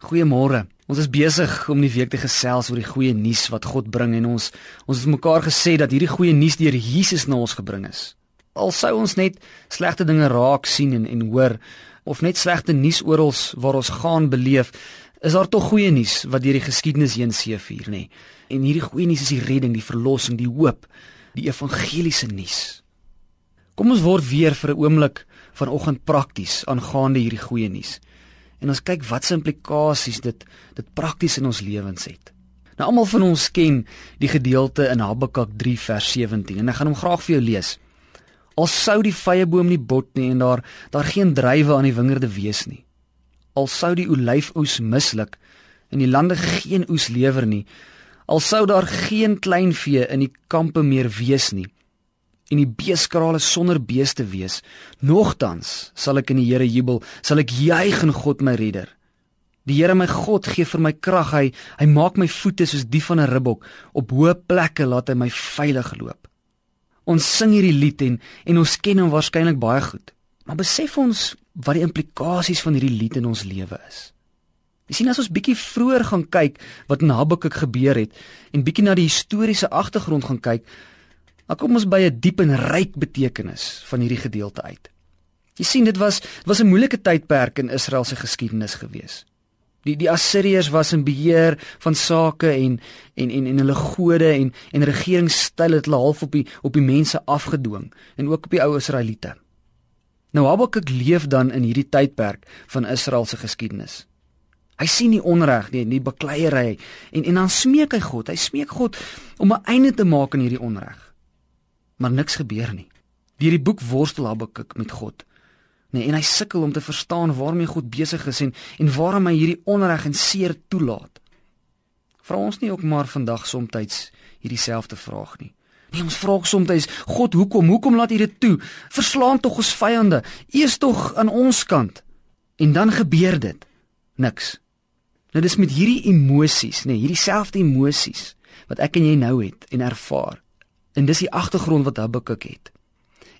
Goeiemôre. Ons is besig om die week te gesels oor die goeie nuus wat God bring en ons ons het mekaar gesê dat hierdie goeie nuus deur Jesus na ons gebring is. Al sou ons net slegte dinge raak sien en en hoor of net slegte nuus oral waar ons gaan beleef, is daar tog goeie nuus wat deur die geskiedenis heen seëvier, nê. Nee. En hierdie goeie nuus is die redding, die verlossing, die hoop, die evangeliese nuus. Kom ons word weer vir 'n oomblik vanoggend prakties aangaande hierdie goeie nuus en ons kyk wat se implikasies dit dit prakties in ons lewens het. Nou almal van ons ken die gedeelte in Habakuk 3 vers 17 en ek gaan hom graag vir jou lees. Al sou die vyeboom nie bot nie en daar daar geen druiwe aan die wingerde wees nie. Al sou die olyfoes misluk en die lande geen oes lewer nie. Al sou daar geen kleinvee in die kampe meer wees nie en die beeskrale sonder beeste wees. Nogtans sal ek in die Here jubel, sal ek juig in God my redder. Die Here my God gee vir my krag. Hy hy maak my voete soos die van 'n ribbok. Op hoë plekke laat hy my veilig loop. Ons sing hierdie lied en en ons ken hom waarskynlik baie goed. Maar besef ons wat die implikasies van hierdie lied in ons lewe is. Jy sien as ons bietjie vroeër gaan kyk wat in Habakuk gebeur het en bietjie na die historiese agtergrond gaan kyk, Maar kom ons by 'n diep en ryk betekenis van hierdie gedeelte uit. Jy sien dit was was 'n moeilike tydperk in Israel se geskiedenis gewees. Die die Assiriërs was in beheer van sake en en en en hulle gode en en regeringstyl het hulle half op die op die mense afgedwing en ook op die ou Israeliete. Nou Habakuk leef dan in hierdie tydperk van Israel se geskiedenis. Hy sien die onreg, die die bakleierery en en dan smeek hy God. Hy smeek God om 'n einde te maak aan hierdie onreg maar niks gebeur nie. Deur die boek worstel Habakuk met God. Nee, en hy sukkel om te verstaan waarmee God besig is en en waarom hy hierdie onreg en seer toelaat. Vra ons nie ook maar vandag soms hierdie selfde vraag nie. Nee, ons vra soms, God, hoekom? Hoekom laat U dit toe? Verslaan tog ons vyande. U is tog aan ons kant. En dan gebeur dit. Niks. Nou dis met hierdie emosies, nê, nee, hierdie selfde emosies wat ek en jy nou het en ervaar. En dis die agtergrond wat Habakuk het.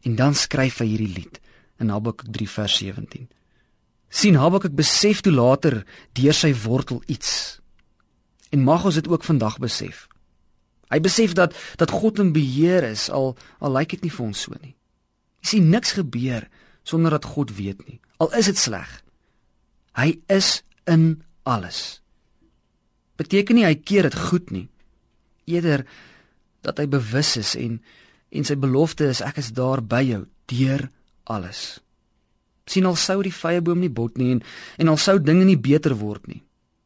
En dan skryf hy hierdie lied in Habakuk 3 vers 17. sien Habakuk besef toe later deur sy wortel iets. En mag ons dit ook vandag besef. Hy besef dat dat God in beheer is al al lyk dit nie vir ons so nie. Jy sien niks gebeur sonder dat God weet nie. Al is dit sleg. Hy is in alles. Beteken nie hy keer dit goed nie. Eerder dat hy bewus is en en sy belofte is ek is daar by jou deur alles. sien al sou die vyeboom nie bot nie en en al sou dinge nie beter word nie,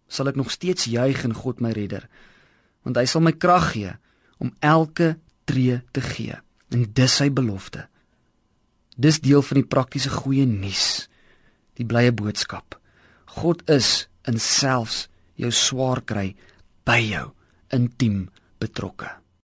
sal ek nog steeds juig in God my redder, want hy sal my krag gee om elke tree te gee. En dis sy belofte. Dis deel van die praktiese goeie nuus, die blye boodskap. God is in selfs jou swaar kry by jou intiem betrokke.